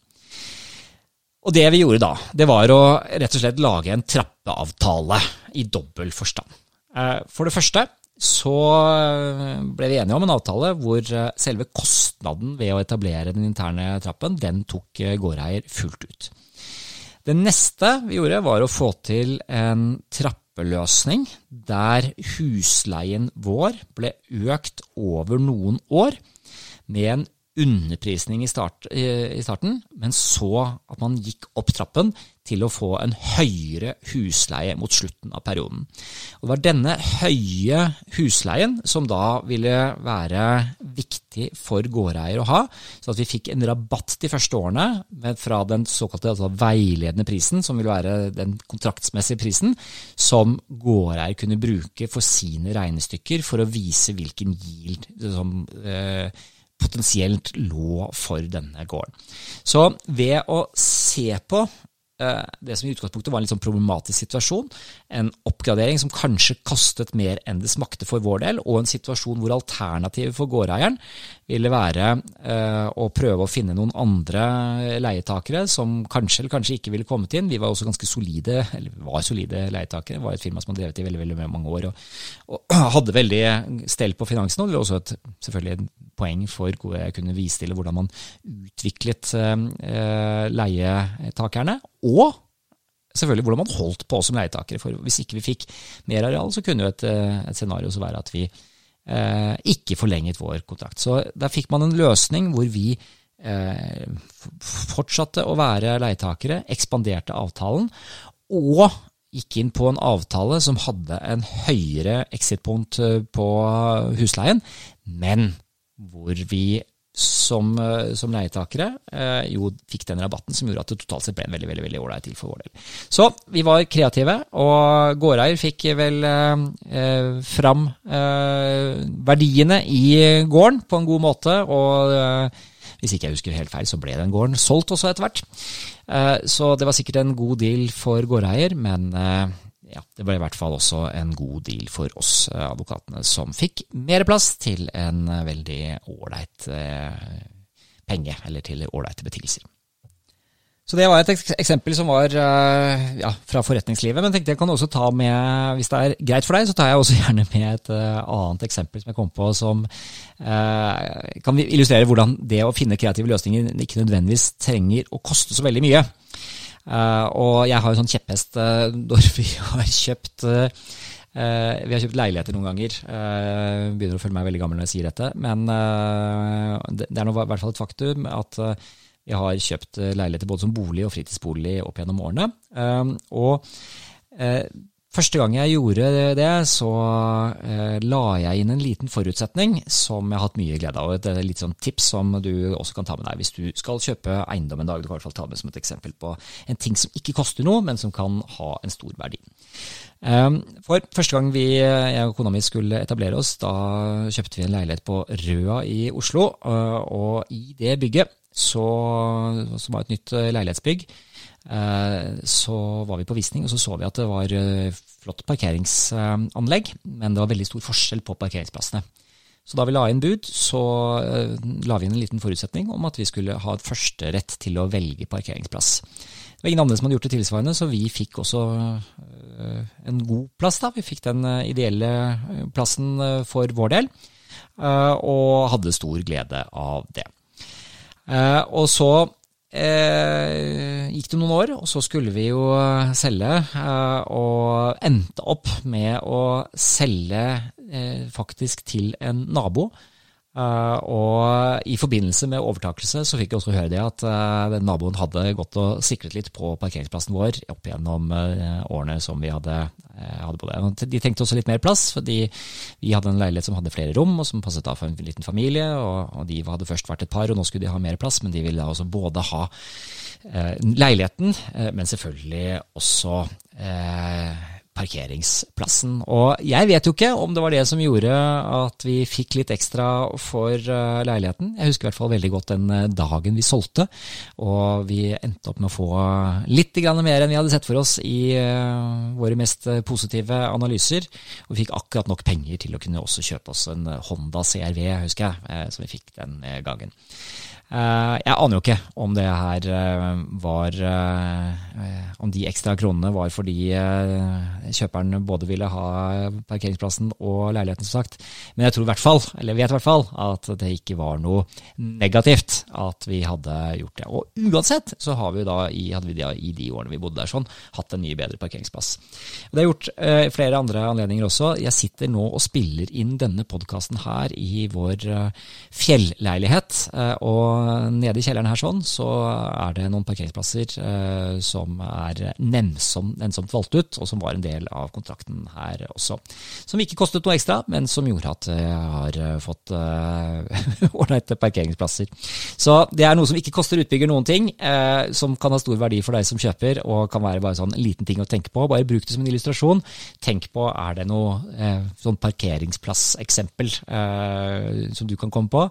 Og det vi gjorde da, det var å rett og slett lage en trappeavtale i dobbel forstand. Eh, for det første så eh, ble vi enige om en avtale hvor eh, selve kostnaden ved å etablere den interne trappen, den tok gårdeier fullt ut. Det neste vi gjorde, var å få til en trappeløsning der husleien vår ble økt over noen år med en underprisning i, start, i, starten, men så at man gikk opp trappen til å få en høyere husleie mot slutten av perioden. Og det var denne høye husleien som da ville være viktig for gårdeier å ha, så at vi fikk en rabatt de første årene fra den såkalte altså veiledende prisen, som ville være den kontraktsmessige prisen, som gårdeier kunne bruke for sine regnestykker for å vise hvilken yield som eh, potensielt lå for denne gården. Så ved å se på Eh, det som i utgangspunktet var en litt sånn problematisk situasjon. En oppgradering som kanskje kostet mer enn det smakte for vår del, og en situasjon hvor alternativet for gårdeieren ville være eh, å prøve å finne noen andre leietakere som kanskje eller kanskje ikke ville kommet inn. Vi var også ganske solide, eller var solide leietakere. Det var et firma som hadde drevet i veldig, veldig mange år og, og hadde veldig stell på finansen. Og det var også et, selvfølgelig et poeng for hvor jeg kunne vise til hvordan man utviklet eh, leietakerne. Og selvfølgelig hvordan man holdt på som leietakere. For hvis ikke vi fikk mer areal, så kunne jo et, eh, et scenario også være at vi ikke forlenget vår kontrakt. Så der fikk man en løsning hvor vi eh, fortsatte å være leietakere, ekspanderte avtalen, og gikk inn på en avtale som hadde en høyere exit-punkt eh, på husleien, men hvor vi som, eh, som leietakere eh, jo fikk den rabatten som gjorde at det totalt sett ble en veldig veldig, veldig ålreit deal for vår del. Så vi var kreative, og gårdeier fikk vel eh, fram eh, verdiene i gården på en god måte. og eh, hvis ikke jeg husker helt feil, så ble den gården solgt også etter hvert. Eh, så det var sikkert en god deal for gårdeier, men ja, det ble i hvert fall også en god deal for oss eh, advokatene, som fikk mer plass til en eh, veldig ålreit eh, penge, eller til ålreite betingelser. Så det var et eksempel som var ja, fra forretningslivet. Men tenkte jeg kan også ta med, hvis det er greit for deg, så tar jeg også gjerne med et annet eksempel som jeg kom på som eh, kan illustrere hvordan det å finne kreative løsninger ikke nødvendigvis trenger å koste så veldig mye. Uh, og jeg har en sånn kjepphest uh, når vi har kjøpt uh, Vi har kjøpt leiligheter noen ganger. begynner å føle meg veldig gammel når jeg sier dette. Men det, det, er nå i hvert fall et faktum at vi har kjøpt leiligheter både som bolig og fritidsbolig opp gjennom årene. og Første gang jeg gjorde det, så eh, la jeg inn en liten forutsetning som jeg har hatt mye glede av. Et litt sånn tips som du også kan ta med deg hvis du skal kjøpe eiendom en dag. Du kan i hvert fall ta med som et eksempel på en ting som ikke koster noe, men som kan ha en stor verdi. Eh, for første gang vi, jeg og kona mi skulle etablere oss, da kjøpte vi en leilighet på Røa i Oslo. Eh, og i det bygget, så, som var et nytt leilighetsbygg, Eh, så var vi på visning, og så så vi at det var eh, flott parkeringsanlegg, men det var veldig stor forskjell på parkeringsplassene. Så da vi la inn bud, så eh, la vi inn en liten forutsetning om at vi skulle ha førsterett til å velge parkeringsplass. Det var ingen andre som hadde gjort det tilsvarende, så vi fikk også en god plass. da. Vi fikk den ideelle plassen for vår del, og hadde stor glede av det. Og så Eh, gikk det noen år, og så skulle vi jo selge, eh, og endte opp med å selge eh, faktisk til en nabo Uh, og i forbindelse med overtakelse så fikk jeg også høre det at uh, naboen hadde gått og sikret litt på parkeringsplassen vår opp gjennom uh, årene som vi hadde, hadde på det. De tenkte også litt mer plass, fordi vi hadde en leilighet som hadde flere rom, og som passet av for en liten familie. Og, og, de hadde først vært et par, og nå skulle de ha mer plass, men de ville da også både ha leiligheten, men selvfølgelig også parkeringsplassen. Og jeg vet jo ikke om det var det som gjorde at vi fikk litt ekstra for eh, leiligheten. Jeg husker i hvert fall veldig godt den eh, dagen vi solgte, og vi endte opp med å få litt mer enn vi hadde sett for oss i eh, våre mest positive analyser. Og vi fikk akkurat nok penger til å kunne også kjøpe oss en Honda CRV, husker jeg, som vi fikk den gangen. Eh, jeg aner jo ikke om det her eh, var eh, Om de ekstra kronene var fordi kjøperen både ville ha parkeringsplassen og leiligheten, som sagt. Men jeg tror i hvert fall, eller vet i hvert fall, at det ikke var noe negativt at vi hadde gjort det. Og uansett så har vi da hadde vi da, i de årene vi bodde der sånn, hatt en mye bedre parkeringsplass. Det har gjort flere andre anledninger også. Jeg sitter nå og spiller inn denne podkasten her i vår fjelleilighet. Og nede i kjelleren her sånn, så er det noen parkeringsplasser eh, som er nennsomt, nennsomt valgt ut, og som var en del av kontrakten her også. Som ikke kostet noe ekstra, men som gjorde at jeg har eh, fått ålreite uh, parkeringsplasser. Så det er noe som ikke koster utbygger noen ting, eh, som kan ha stor verdi for deg som kjøper, og kan være bare sånn liten ting å tenke på. Bare bruk det som en illustrasjon. Tenk på er det noe eh, sånn parkeringsplasseksempel eh, som du kan komme på.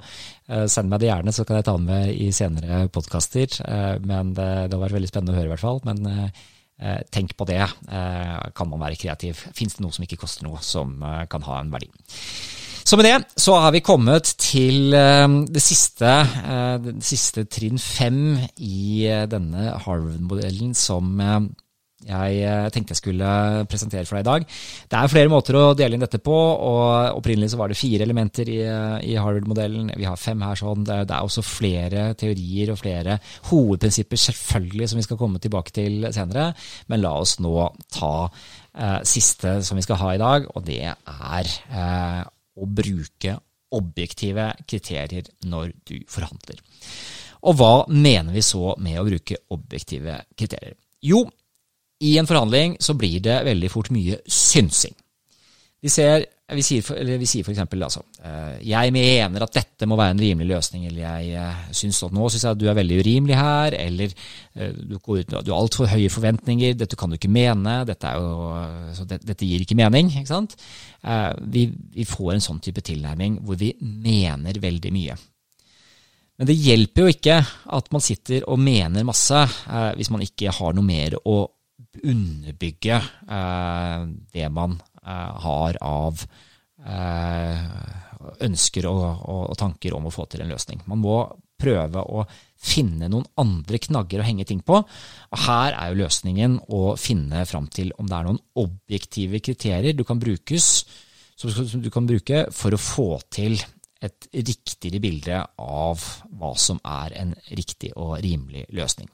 Eh, send meg det gjerne, så kan jeg ta det med i senere podkaster. Eh, men det, det har vært veldig spennende å høre, i hvert fall. Men eh, tenk på det. Kan man være kreativ? Fins det noe som ikke koster noe, som kan ha en verdi? Så med det så har vi kommet til det siste, det siste trinn fem i denne Harvard-modellen som jeg eh, tenkte jeg skulle presentere for deg i dag. Det er flere måter å dele inn dette på. og Opprinnelig så var det fire elementer i, i Harvard-modellen. Vi har fem her. sånn. Det, det, er også flere teorier og flere hovedprinsipper selvfølgelig som vi skal komme tilbake til senere. Men la oss nå ta eh, siste som vi skal ha i dag, og det er eh, å bruke objektive kriterier når du forhandler. Og hva mener vi så med å bruke objektive kriterier? Jo, i en forhandling så blir det veldig fort mye synsing. Vi, ser, vi sier eller vi sier for eksempel altså, jeg mener at dette må være en rimelig løsning, eller jeg synes at nå syns jeg at du er veldig urimelig her, eller du, går ut, du har altfor høye forventninger, dette kan du ikke mene, dette, jo, det, dette gir ikke mening. Ikke sant? Vi, vi får en sånn type tilnærming hvor vi mener veldig mye. Men det hjelper jo ikke at man sitter og mener masse eh, hvis man ikke har noe mer å underbygge eh, det man eh, har av eh, ønsker og, og, tanker om å få til en løsning. Man må prøve å finne noen andre knagger å henge ting på. Og her er jo løsningen å finne fram til om det er noen objektive kriterier du kan, brukes, som du kan bruke for å få til et riktigere bilde av hva som er en riktig og rimelig løsning.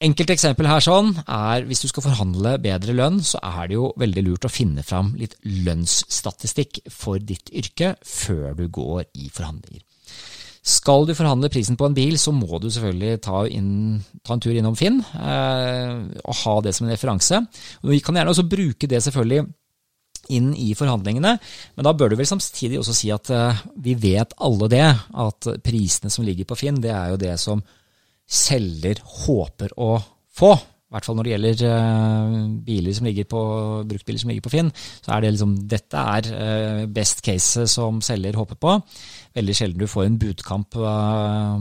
Enkelt eksempel her sånn er hvis du skal forhandle bedre lønn, så er det jo veldig lurt å finne fram litt lønnsstatistikk for ditt yrke før du går i forhandlinger. Skal du forhandle prisen på en bil, så må du selvfølgelig ta, inn, ta en tur innom Finn eh, og ha det som en referanse. Vi kan gjerne også bruke det selvfølgelig inn i forhandlingene. Men da bør du vel samtidig også si at eh, vi vet alle det, at prisene som ligger på Finn, det er jo det som selger håper å få. I hvert fall når det gjelder uh, biler som ligger på, bruktbiler som ligger på Finn, så er det liksom Dette er uh, best case som selger håper på. Veldig sjelden du får en budkamp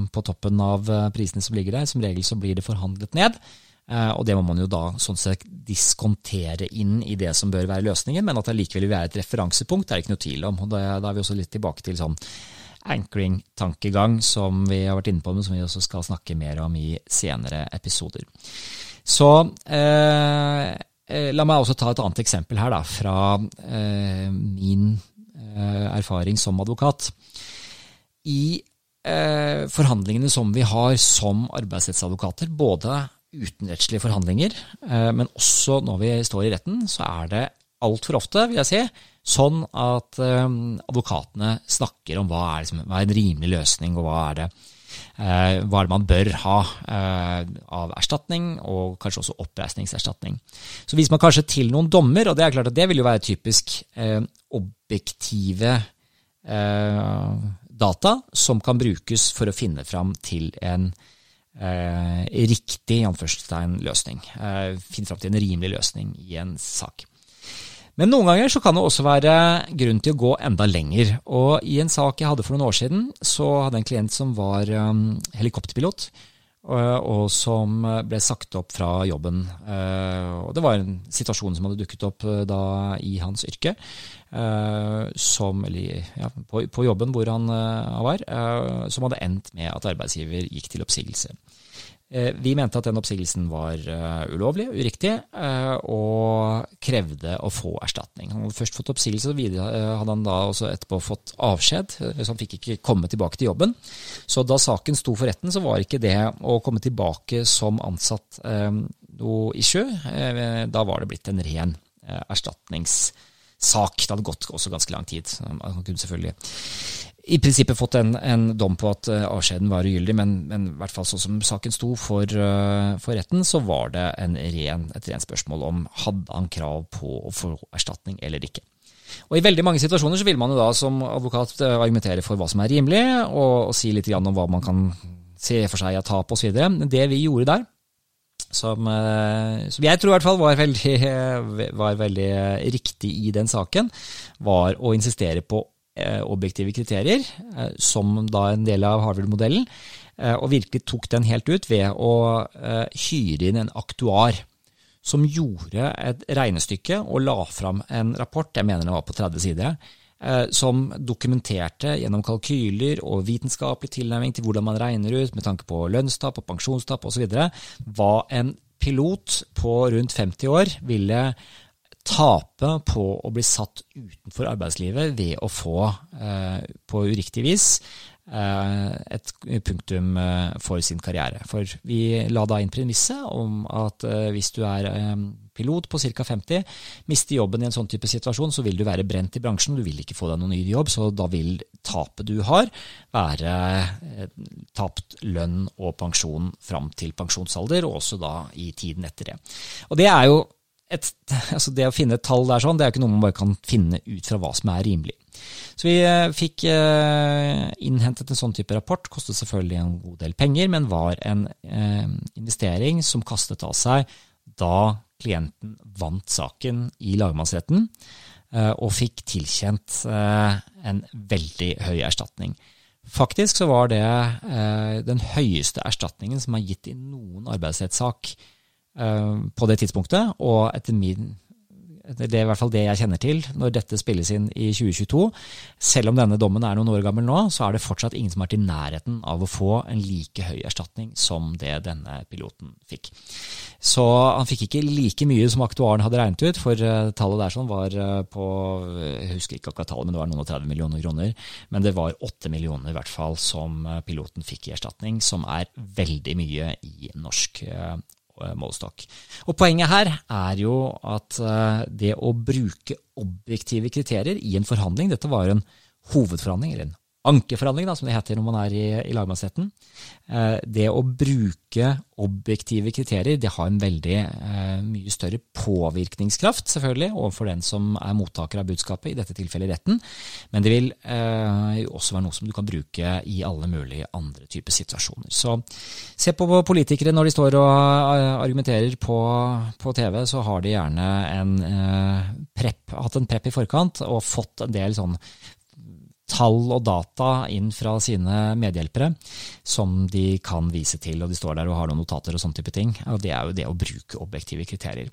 på toppen av prisene som ligger der. Som regel så blir det forhandlet ned. Eh, og det må man jo da sånn sett diskontere inn i det som bør være løsningen, men at det likevel vil være et referansepunkt, det er det ikke noe tvil om. og Da er vi også litt tilbake til sånn anchoring-tankegang som vi har vært inne på, men som vi også skal snakke mer om i senere episoder. Så eh, eh la meg også ta et annet eksempel her da, fra eh, min eh, erfaring som advokat. I eh, forhandlingene som vi har som arbeidsrettsadvokater, både utenrettslige forhandlinger, eh, men også når vi står i retten, så er det altfor ofte, vil jeg si, sånn at eh, advokatene snakker om hva er, liksom, hva er en rimelig løsning, og hva er det, eh, hva er det man bør ha av erstatning, og kanskje også oppreisningserstatning. Så viser man kanskje til noen dommer, og det er klart at det vil jo være typisk objektive data som kan brukes for å finne fram til en eh, riktig løsning. Eh, finne fram til en rimelig løsning i en sak. Men noen ganger så kan det også være grunn til å gå enda lenger. Og i en sak jeg hadde for noen år siden, så hadde jeg en klient som var um, helikopterpilot. Og, og, som ble sagt opp fra jobben. Uh, og det var en situasjon som hadde dukket opp da i hans yrke. Som, eller, ja, på, på, jobben hvor han var, som hadde endt med at arbeidsgiver gikk til oppsigelse. Eh, vi mente at den oppsigelsen var uh, ulovlig, uriktig, uh, og krevde å få erstatning. Han hadde først fått oppsigelse, og hadde han da også etterpå fått avskjed, så han fikk ikke komme tilbake til jobben. Så da saken sto for retten, så var ikke det å komme tilbake som ansatt noe issue. Da var det blitt en ren erstatningssak. Det hadde gått også ganske lang tid. Man kunne selvfølgelig i prinsippet fått en, en dom på at uh, avskjeden var ugyldig, men, men, i hvert fall sånn som saken sto for, uh, for retten, så var det ren, et rent spørsmål om hadde han krav på å få erstatning eller ikke. Og I veldig mange situasjoner så vil man jo da som advokat uh, argumentere for hva som er rimelig, og, og si litt om hva man kan se for seg av tap osv. Det vi gjorde der, som, som, jeg tror i hvert fall var veldig, var veldig riktig i den saken, var å insistere på Eh, objektive kriterier, eh, som da en del av Harvard-modellen, eh, og virkelig tok den helt ut ved å hyre inn en aktuar som gjorde et regnestykke og la fram en rapport, jeg mener den var på 30 sider, som dokumenterte gjennom kalkyler og vitenskapelig tilnærming til hvordan man regner ut med tanke på lønnstap og pensjonstap osv., hva en pilot på rundt 50 år ville tape på å bli satt utenfor arbeidslivet ved å få, eh, på uriktig vis, eh, et punktum eh, for sin karriere. For vi la da inn premisset om at hvis du er pilot på ca. 50, mister jobben i en sånn type situasjon, så vil du være brent i bransjen, du vil ikke få deg noen ny jobb, så da vil tapet du har, være tapt lønn og pensjon fram til pensjonsalder, og også da i tiden etter det. Og det er jo et, altså det å finne et tall der sånn, det er ikke noe man bare kan finne ut fra hva som er rimelig. Så vi eh, fikk eh, innhentet en sånn type rapport. Kostet selvfølgelig en god del penger, men var en eh, investering som kastet av seg da klienten vant saken i lagmannsretten og fikk tilkjent en veldig høy erstatning. Faktisk så var det den høyeste erstatningen som er gitt i noen arbeidsrettssak på det tidspunktet, og etter min det er i hvert fall det jeg kjenner til når dette spilles inn i 2022. Selv om denne dommen er noen år gammel nå, så er det fortsatt ingen som har vært i nærheten av å få en like høy erstatning som det denne piloten fikk. Så han fikk ikke like mye som aktuaren hadde regnet ut, for eh, tallet der sånn var eh, på Jeg husker ikke akkurat tallet, men det var noen og 30 millioner kroner. Men det var 8 millioner i hvert fall som eh, piloten fikk i erstatning, som er veldig mye i norsk Eh, målestokk. Og Poenget her er jo at eh, det å bruke objektive kriterier i en forhandling Dette var en hovedforhandling, eller en ankeforhandling, da, som det heter når man er i, i lagmannsretten. Eh, det å bruke objektive kriterier det har en veldig eh, mye større påvirkningskraft selvfølgelig, overfor den som er mottaker av budskapet, i dette tilfellet retten. Men det vil eh, også være noe som du kan bruke i alle mulige andre typer situasjoner. Så se på politikere når de står og eh, argumenterer på, på TV, så har de gjerne en, eh, prep, hatt en prep i forkant og fått en del sånn tall og data inn fra sine medhjelpere som de kan vise til, og de står der og har noen notater og sånne type ting. og Det er jo det å bruke objektive kriterier.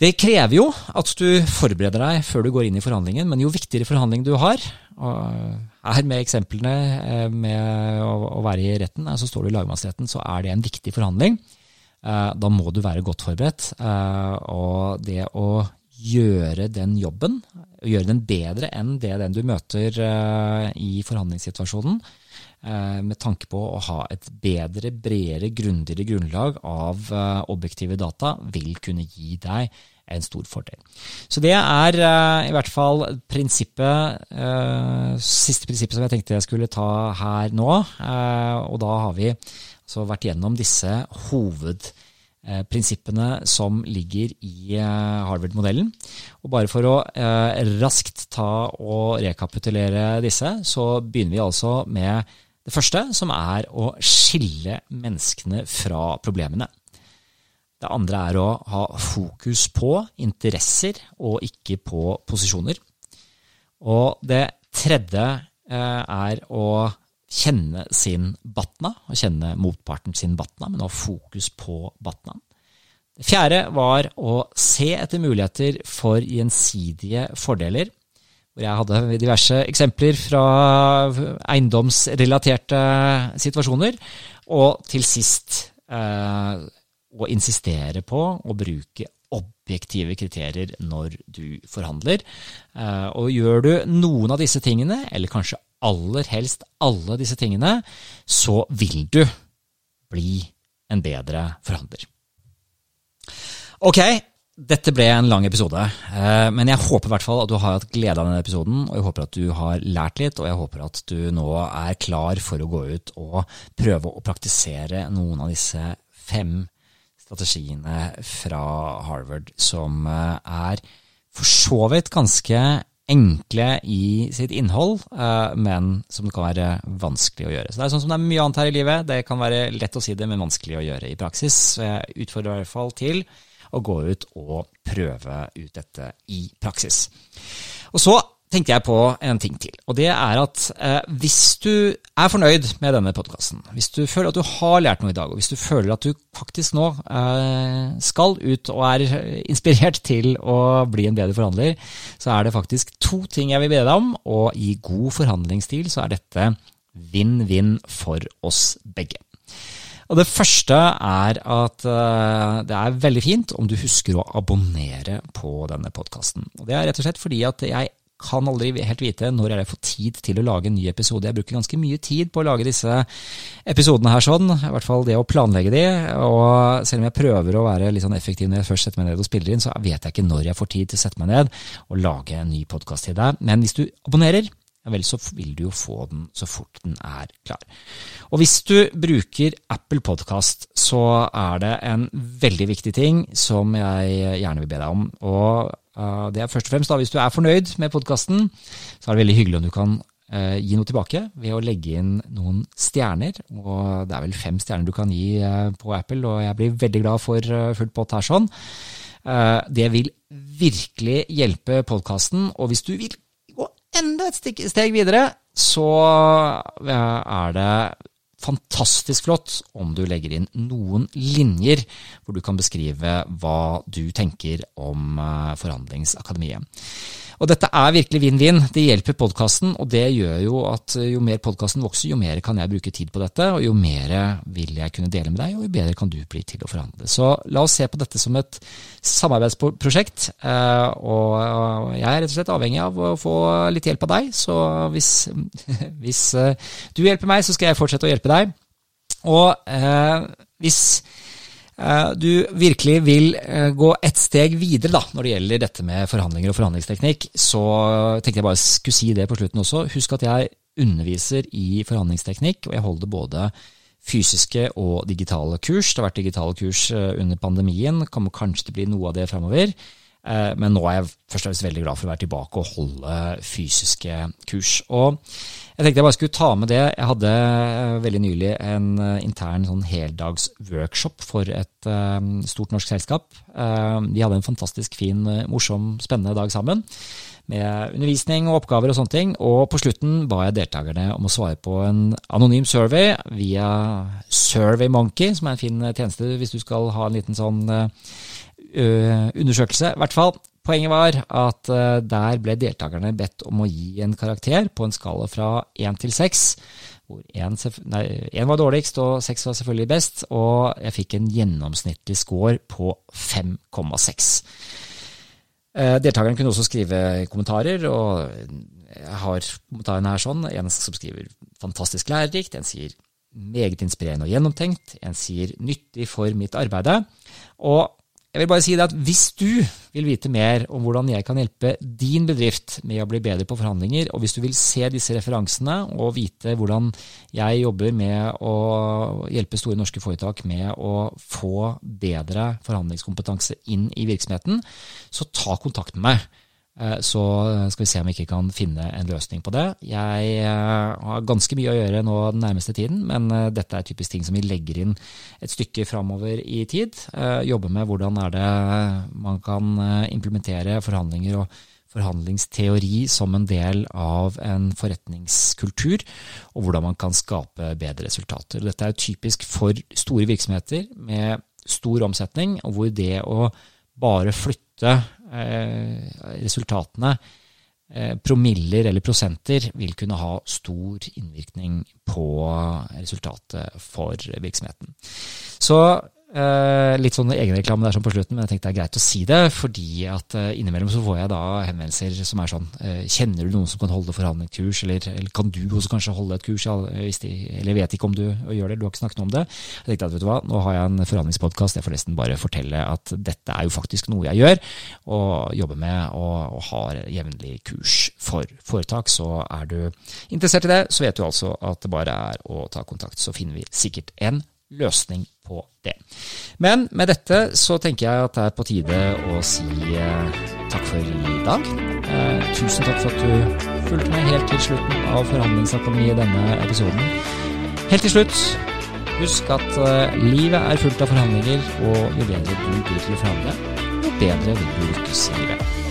Det krever jo at du forbereder deg før du går inn i forhandlingen, men jo viktigere forhandling du har, her med eksemplene eh, med å være i retten, så står du i lagmannsretten, så er det en viktig forhandling. Eh, da må du være godt forberedt. Eh, og det å gjøre den jobben, gjøre den bedre enn det den du møter uh, i forhandlingssituasjonen, uh, med tanke på å ha et bedre, bredere, grundigere grunnlag av uh, objektive data, vil kunne gi deg en stor fordel. Så det er i hvert fall prinsippet, siste prinsippet som jeg tenkte jeg skulle ta her nå. og da har vi altså vært gjennom disse hovedprinsippene Eh, prinsippene som ligger i eh, Harvard-modellen. Og Bare for å eh, raskt ta og rekapitulere disse, så begynner vi altså med det første, som er å skille menneskene fra problemene. Det andre er å ha fokus på interesser og ikke på posisjoner. Og det tredje er å kjenne sin batna, og kjenne motparten sin batna, men ha fokus på batnaen. Det fjerde var å se etter muligheter for gjensidige fordeler. Hvor jeg hadde diverse eksempler fra eiendomsrelaterte situasjoner. Og til sist eh, å insistere på å bruke objektive kriterier når du forhandler. Eh, og gjør du noen av disse tingene, eller kanskje aller helst alle disse tingene, så vil du bli en bedre forhandler. Ok, dette ble en lang episode, eh, men jeg håper i hvert fall at du har hatt glede av denne episoden. Og jeg håper at du har lært litt, og jeg håper at du nå er klar for å gå ut og prøve å praktisere noen av disse fem strategiene fra Harvard som eh, er for så vidt ganske enkle i sitt innhold, eh, men som det kan være vanskelig å gjøre. Så Det er sånn som det er mye annet her i livet. Det kan være lett å si det, men vanskelig å gjøre i praksis. Så jeg utfordrer i hvert fall til å gå ut og prøve ut dette i praksis. Og så tenkte jeg på en ting til. Og det er at eh, hvis du er fornøyd med denne podkasten, hvis du føler at du har lært noe i dag, og hvis du føler at du faktisk nå eh, skal ut og er inspirert til å bli en bedre forhandler, så er det faktisk to ting jeg vil be deg om. Og i god forhandlingsstil så er dette vinn-vinn for oss begge. Og Det første er at uh, det er veldig fint om du husker å abonnere på denne podkasten. Det er rett og slett fordi at jeg kan aldri helt vite når jeg får tid til å lage en ny episode. Jeg bruker ganske mye tid på å lage disse episodene her, sånn, i hvert fall det å planlegge de. Og selv om jeg prøver å være litt sånn effektiv når jeg først setter meg ned og spiller inn, så vet jeg ikke når jeg får tid til å sette meg ned og lage en ny podkast til deg. Men hvis du abonnerer, ja vel, så vil du jo få den så fort den er klar. Og hvis du bruker Apple Podcast, så er det en veldig viktig ting som jeg gjerne vil be deg om. Og det er først og fremst da, hvis du er fornøyd med podkasten, så er det veldig hyggelig om du kan uh, gi noe tilbake ved å legge inn noen stjerner. Og det er vel fem stjerner du kan gi uh, på Apple, og jeg blir veldig glad for fullt pott her sånn. Det vil virkelig hjelpe podkasten, og hvis du vil gå enda et steg videre, så er det fantastisk flott om du legger inn noen linjer hvor du kan beskrive hva du tenker om eh, Forhandlingsakademiet. Og dette er virkelig vinn-vinn. Det hjelper podkasten, og det gjør jo at jo mer podkasten vokser, jo mer kan jeg bruke tid på dette, og jo mer vil jeg kunne dele med deg, og jo bedre kan du bli til å forhandle. Så la oss se på dette som et samarbeidsprosjekt, eh, og jeg er rett og slett avhengig av å få litt hjelp av deg, så hvis, hvis eh, du hjelper meg, så skal jeg fortsette å hjelpe deg. Og eh, hvis Eh, du virkelig vil eh, gå ett steg videre da, når det gjelder dette med forhandlinger og forhandlingsteknikk, så tenkte jeg bare skulle si det på slutten også. Husk at jeg underviser i forhandlingsteknikk, og jeg holder både fysiske og digitale kurs. Det har vært digitale kurs eh, under pandemien, kommer kanskje til å bli noe av det framover. Men nå er jeg først og fremst veldig glad for å være tilbake og holde fysiske kurs. Og jeg tenkte jeg bare skulle ta med det. Jeg hadde eh, veldig nylig en eh, intern sånn heldagsworkshop for et stort norsk selskap. Vi de hadde en fantastisk fin, morsom, spennende dag sammen. Med undervisning og oppgaver og sånne ting. Og på slutten ba jeg deltakerne om å svare på en anonym survey via SurveyMonkey, som er en fin tjeneste hvis du skal ha en liten sånn undersøkelse. I hvert fall Poenget var at uh, der ble deltakerne bedt om å gi en karakter på en skala fra én til seks. Hvor én var dårligst og seks var selvfølgelig best, og jeg fikk en gjennomsnittlig score på 5,6. Uh, deltakerne kunne også skrive kommentarer, og jeg har kommentarene her sånn. En som skriver 'fantastisk lærerikt', en sier 'meget inspirerende og gjennomtenkt', en sier 'nyttig for mitt arbeide'. Og jeg vil bare si det at Hvis du vil vite mer om hvordan jeg kan hjelpe din bedrift med å bli bedre på forhandlinger, og hvis du vil se disse referansene og vite hvordan jeg jobber med å hjelpe store norske foretak med å få bedre forhandlingskompetanse inn i virksomheten, så ta kontakt med meg. Eh, så skal vi se om vi ikke kan finne en løsning på det. Jeg eh, har ganske mye å gjøre nå den nærmeste tiden, men eh, dette er typisk ting som vi legger inn et stykke framover i tid. Jobbe med hvordan er det man kan implementere forhandlinger og forhandlingsteori som en del av en forretningskultur, og hvordan man kan skape bedre resultater. Dette er typisk for store virksomheter med stor omsetning, og hvor det å bare flytte Eh, resultatene, eh, promiller eller prosenter, vil kunne ha stor innvirkning på resultatet for virksomheten. Så Uh, litt sånn egenreklame der sånn på slutten, men jeg tenkte det er greit å si det. Fordi at uh, innimellom så får jeg da henvendelser som er sånn uh, Kjenner du noen som kan holde forhandlingskurs, eller, eller kan du også kanskje holde et kurs? De, eller vet ikke om du gjør det, du har ikke snakket noe om det. Jeg tenkte at vet du hva, nå har jeg en forhandlingspodkast, jeg får nesten bare fortelle at dette er jo faktisk noe jeg gjør, og jobber med og, og har jevnlig kurs for foretak. Så er du interessert i det, så vet du altså at det bare er å ta kontakt, så finner vi sikkert en løsning på det. Men med dette så tenker jeg at det er på tide å si eh, takk for i dag. Eh, tusen takk for at du fulgte meg helt til slutten av Forhandlingsakademiet i denne episoden. Helt til slutt, husk at eh, livet er fullt av forhandlinger, og jo bedre du blir til å forhandle, jo bedre vil du lykkes i livet.